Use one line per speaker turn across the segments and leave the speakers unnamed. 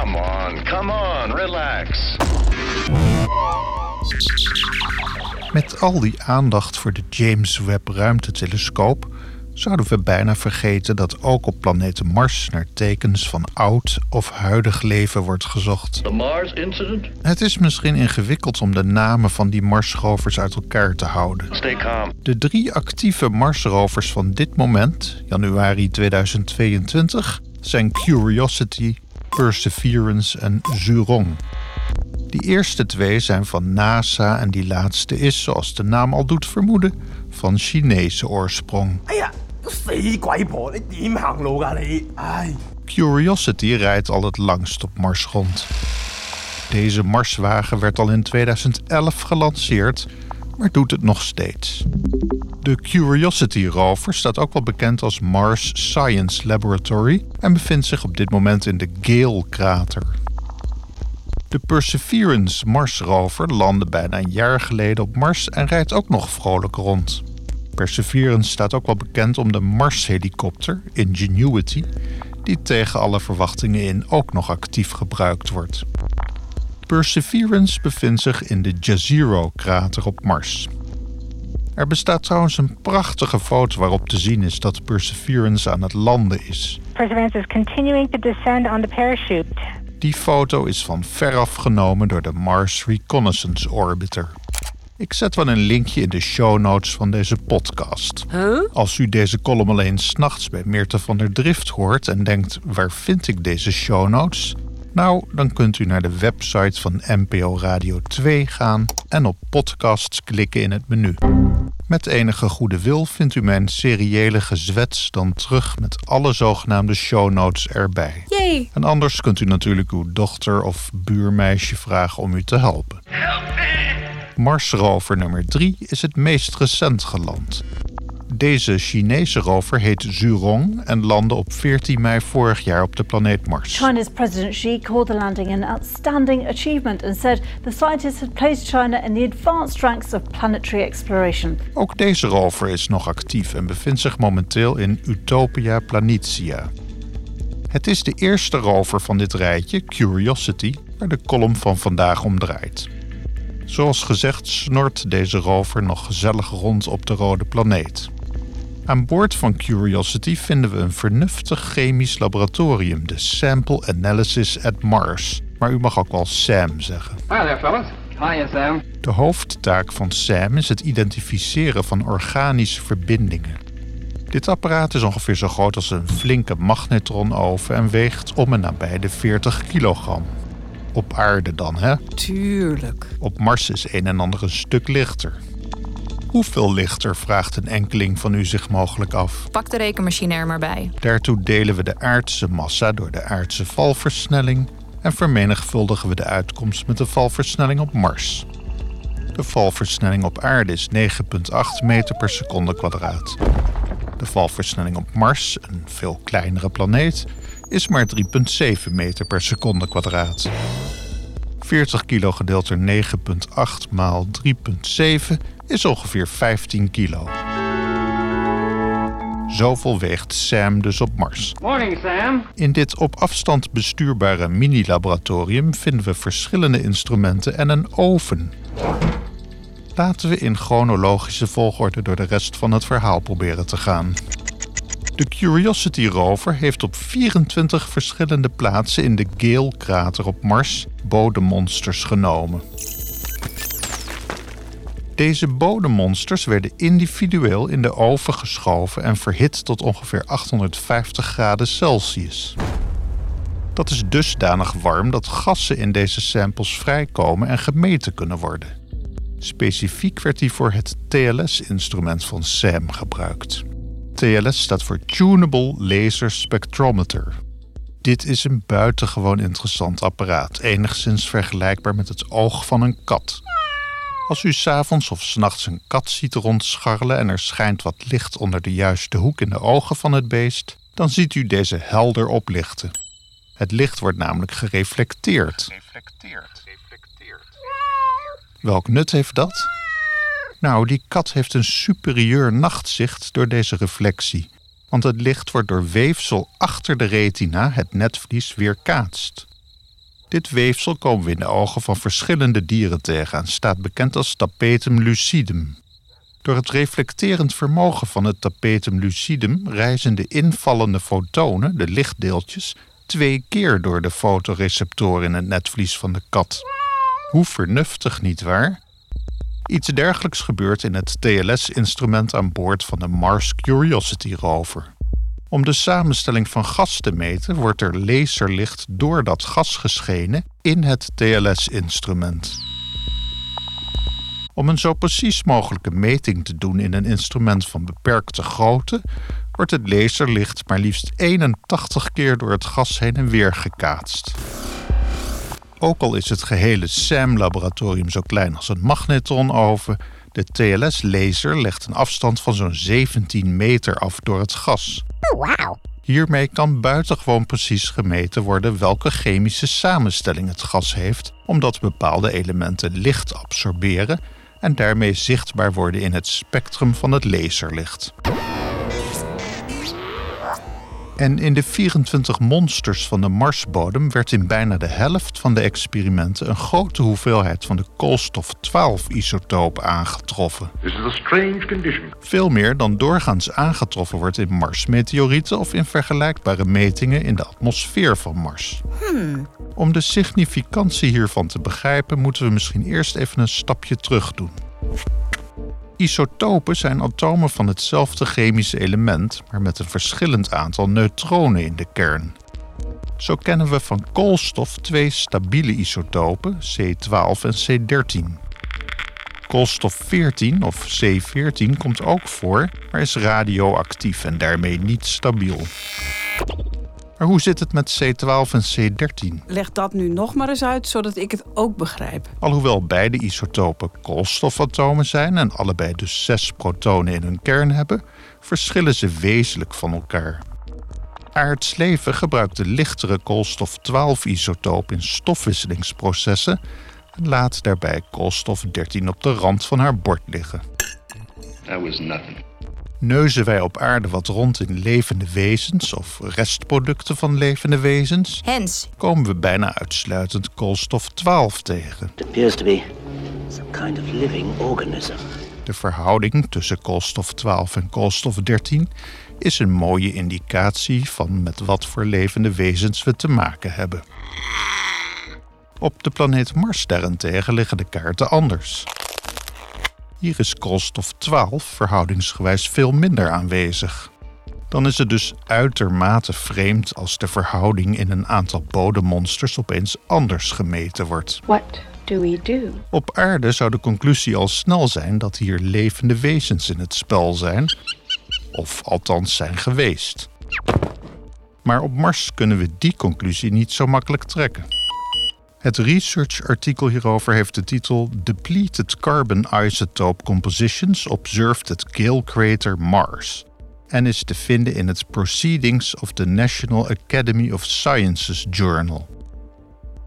Come on, come on, relax.
Met al die aandacht voor de James Webb ruimtetelescoop zouden we bijna vergeten dat ook op planeet Mars naar tekens van oud of huidig leven wordt gezocht.
The Mars incident?
Het is misschien ingewikkeld om de namen van die Marsrovers uit elkaar te houden.
Stay calm.
De drie actieve Marsrovers van dit moment, januari 2022, zijn Curiosity, Perseverance en Zhurong. Die eerste twee zijn van NASA en die laatste is, zoals de naam al doet vermoeden, van Chinese oorsprong. Curiosity rijdt al het langst op Marsgrond. Deze Marswagen werd al in 2011 gelanceerd maar doet het nog steeds. De Curiosity rover staat ook wel bekend als Mars Science Laboratory en bevindt zich op dit moment in de Gale-krater. De Perseverance Mars rover landde bijna een jaar geleden op Mars en rijdt ook nog vrolijk rond. Perseverance staat ook wel bekend om de Mars-helikopter Ingenuity, die tegen alle verwachtingen in ook nog actief gebruikt wordt. Perseverance bevindt zich in de Jezero-krater op Mars. Er bestaat trouwens een prachtige foto waarop te zien is dat Perseverance aan het landen is.
Perseverance is continuing to descend on the parachute.
Die foto is van veraf genomen door de Mars Reconnaissance Orbiter. Ik zet wel een linkje in de show notes van deze podcast. Als u deze column alleen s'nachts bij Meerte van der Drift hoort en denkt: waar vind ik deze show notes? Nou, dan kunt u naar de website van NPO Radio 2 gaan en op podcasts klikken in het menu. Met enige goede wil vindt u mijn seriële gezwets dan terug met alle zogenaamde show notes erbij.
Yay!
En anders kunt u natuurlijk uw dochter of buurmeisje vragen om u te helpen. Marsrover nummer 3 is het meest recent geland. Deze Chinese rover heet Zhurong en landde op 14 mei vorig jaar op de planeet Mars.
China's President Xi called the landing an outstanding achievement and said the scientists had placed China in the advanced ranks of planetary exploration.
Ook deze rover is nog actief en bevindt zich momenteel in Utopia Planitia. Het is de eerste rover van dit rijtje, Curiosity, waar de column van vandaag om draait. Zoals gezegd snort deze rover nog gezellig rond op de rode planeet. Aan boord van Curiosity vinden we een vernuftig chemisch laboratorium, de Sample Analysis at Mars. Maar u mag ook wel SAM zeggen.
Hi there, fellas. Hiya, Sam.
De hoofdtaak van SAM is het identificeren van organische verbindingen. Dit apparaat is ongeveer zo groot als een flinke magnetronoven en weegt om en nabij de 40 kilogram. Op aarde dan, hè?
Tuurlijk.
Op Mars is een en ander een stuk lichter. Hoeveel lichter, vraagt een enkeling van u zich mogelijk af.
Pak de rekenmachine er maar bij.
Daartoe delen we de aardse massa door de aardse valversnelling en vermenigvuldigen we de uitkomst met de valversnelling op Mars. De valversnelling op aarde is 9,8 meter per seconde kwadraat. De valversnelling op Mars, een veel kleinere planeet, is maar 3,7 meter per seconde kwadraat. 40 kilo gedeeld door 9,8 maal 3,7 is ongeveer 15 kilo. Zoveel weegt Sam dus op Mars.
Morning, Sam.
In dit op afstand bestuurbare mini-laboratorium vinden we verschillende instrumenten en een oven. Laten we in chronologische volgorde door de rest van het verhaal proberen te gaan. De Curiosity rover heeft op 24 verschillende plaatsen in de Gale-krater op Mars bodemmonsters genomen. Deze bodemmonsters werden individueel in de oven geschoven en verhit tot ongeveer 850 graden Celsius. Dat is dusdanig warm dat gassen in deze samples vrijkomen en gemeten kunnen worden. Specifiek werd hiervoor het TLS-instrument van SAM gebruikt. TLS staat voor Tunable Laser Spectrometer. Dit is een buitengewoon interessant apparaat, enigszins vergelijkbaar met het oog van een kat. Als u s'avonds of s'nachts een kat ziet rondscharrelen en er schijnt wat licht onder de juiste hoek in de ogen van het beest, dan ziet u deze helder oplichten. Het licht wordt namelijk gereflecteerd. Welk nut heeft dat? Nou, die kat heeft een superieur nachtzicht door deze reflectie. Want het licht wordt door weefsel achter de retina, het netvlies, weerkaatst. Dit weefsel komen we in de ogen van verschillende dieren tegen en staat bekend als tapetum lucidum. Door het reflecterend vermogen van het tapetum lucidum reizen de invallende fotonen, de lichtdeeltjes, twee keer door de fotoreceptoren in het netvlies van de kat. Hoe vernuftig, nietwaar? Iets dergelijks gebeurt in het TLS-instrument aan boord van de Mars Curiosity rover. Om de samenstelling van gas te meten wordt er laserlicht door dat gas geschenen in het TLS-instrument. Om een zo precies mogelijke meting te doen in een instrument van beperkte grootte, wordt het laserlicht maar liefst 81 keer door het gas heen en weer gekaatst. Ook al is het gehele SAM-laboratorium zo klein als een magnetronoven, de TLS-laser legt een afstand van zo'n 17 meter af door het gas. Hiermee kan buitengewoon precies gemeten worden welke chemische samenstelling het gas heeft, omdat bepaalde elementen licht absorberen en daarmee zichtbaar worden in het spectrum van het laserlicht. En in de 24 monsters van de Marsbodem werd in bijna de helft van de experimenten een grote hoeveelheid van de koolstof-12-isotoop aangetroffen.
This is a strange condition.
Veel meer dan doorgaans aangetroffen wordt in Marsmeteorieten of in vergelijkbare metingen in de atmosfeer van Mars. Om de significantie hiervan te begrijpen, moeten we misschien eerst even een stapje terug doen. Isotopen zijn atomen van hetzelfde chemische element, maar met een verschillend aantal neutronen in de kern. Zo kennen we van koolstof twee stabiele isotopen, C12 en C13. Koolstof 14 of C14 komt ook voor, maar is radioactief en daarmee niet stabiel. Maar hoe zit het met C12 en C13?
Leg dat nu nog maar eens uit, zodat ik het ook begrijp.
Alhoewel beide isotopen koolstofatomen zijn en allebei dus zes protonen in hun kern hebben, verschillen ze wezenlijk van elkaar. Aards leven gebruikt de lichtere koolstof-12-isotoop in stofwisselingsprocessen en laat daarbij koolstof-13 op de rand van haar bord liggen.
That was nothing.
Neuzen wij op aarde wat rond in levende wezens of restproducten van levende wezens,
Hens,
komen we bijna uitsluitend koolstof-12 tegen.
It appears to be some kind of living organism.
De verhouding tussen koolstof-12 en koolstof-13 is een mooie indicatie van met wat voor levende wezens we te maken hebben. Op de planeet Mars daarentegen liggen de kaarten anders. Hier is koolstof-12 verhoudingsgewijs veel minder aanwezig. Dan is het dus uitermate vreemd als de verhouding in een aantal bodemmonsters opeens anders gemeten wordt.
What do we do?
Op aarde zou de conclusie al snel zijn dat hier levende wezens in het spel zijn, of althans zijn geweest. Maar op Mars kunnen we die conclusie niet zo makkelijk trekken. Het research-artikel hierover heeft de titel Depleted Carbon Isotope Compositions Observed at Gale Crater Mars en is te vinden in het Proceedings of the National Academy of Sciences Journal.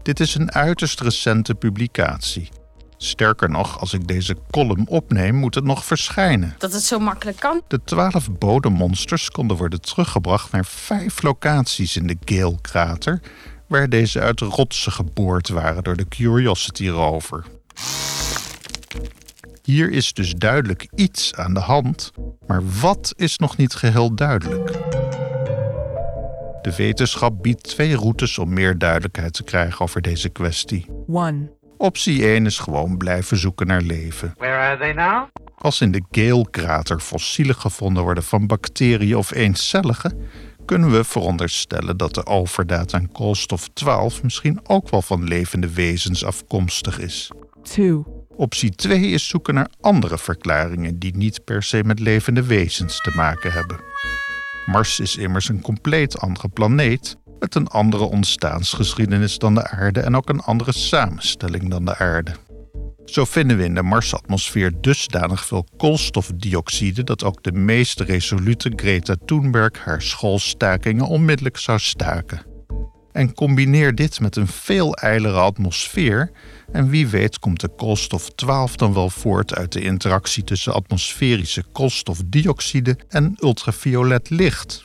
Dit is een uiterst recente publicatie. Sterker nog, als ik deze column opneem, moet het nog verschijnen.
dat het zo makkelijk kan.
De twaalf bodemmonsters konden worden teruggebracht naar vijf locaties in de Gale-krater, waar deze uit rotsen geboord waren door de Curiosity rover. Hier is dus duidelijk iets aan de hand, maar wat is nog niet geheel duidelijk. De wetenschap biedt twee routes om meer duidelijkheid te krijgen over deze kwestie.
1.
Optie 1 is gewoon blijven zoeken naar leven.
Where are they now?
Als in de Gale-krater fossielen gevonden worden van bacteriën of eencelligen, kunnen we veronderstellen dat de overdaad aan koolstof-12 misschien ook wel van levende wezens afkomstig is.
2.
Optie 2 is zoeken naar andere verklaringen die niet per se met levende wezens te maken hebben. Mars is immers een compleet andere planeet met een andere ontstaansgeschiedenis dan de aarde en ook een andere samenstelling dan de aarde. Zo vinden we in de Marsatmosfeer dusdanig veel koolstofdioxide dat ook de meest resolute Greta Thunberg haar schoolstakingen onmiddellijk zou staken. En combineer dit met een veel ijlere atmosfeer en wie weet komt de koolstof 12 dan wel voort uit de interactie tussen atmosferische koolstofdioxide en ultraviolet licht.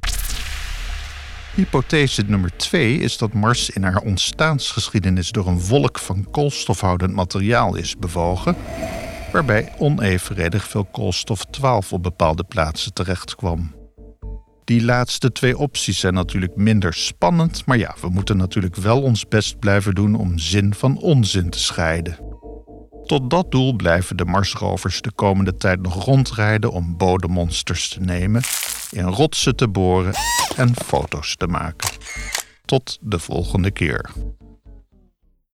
Hypothese nummer 2 is dat Mars in haar ontstaansgeschiedenis door een wolk van koolstofhoudend materiaal is bewogen, waarbij onevenredig veel koolstof 12 op bepaalde plaatsen terecht kwam. Die laatste twee opties zijn natuurlijk minder spannend, maar ja, we moeten natuurlijk wel ons best blijven doen om zin van onzin te scheiden. Tot dat doel blijven de Marsrovers de komende tijd nog rondrijden om bodemmonsters te nemen, in rotsen te boren en foto's te maken. Tot de volgende keer.